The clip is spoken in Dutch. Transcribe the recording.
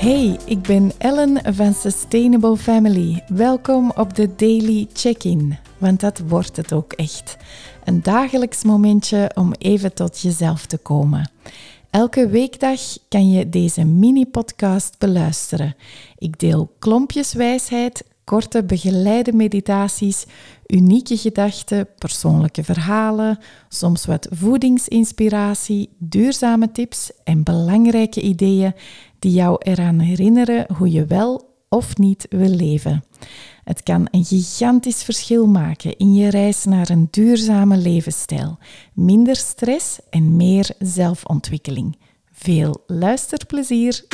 Hey, ik ben Ellen van Sustainable Family. Welkom op de Daily Check-in, want dat wordt het ook echt. Een dagelijks momentje om even tot jezelf te komen. Elke weekdag kan je deze mini-podcast beluisteren. Ik deel klompjes wijsheid, korte begeleide meditaties, unieke gedachten, persoonlijke verhalen, soms wat voedingsinspiratie, duurzame tips en belangrijke ideeën die jou eraan herinneren hoe je wel of niet wil leven. Het kan een gigantisch verschil maken in je reis naar een duurzame levensstijl, minder stress en meer zelfontwikkeling. Veel luisterplezier!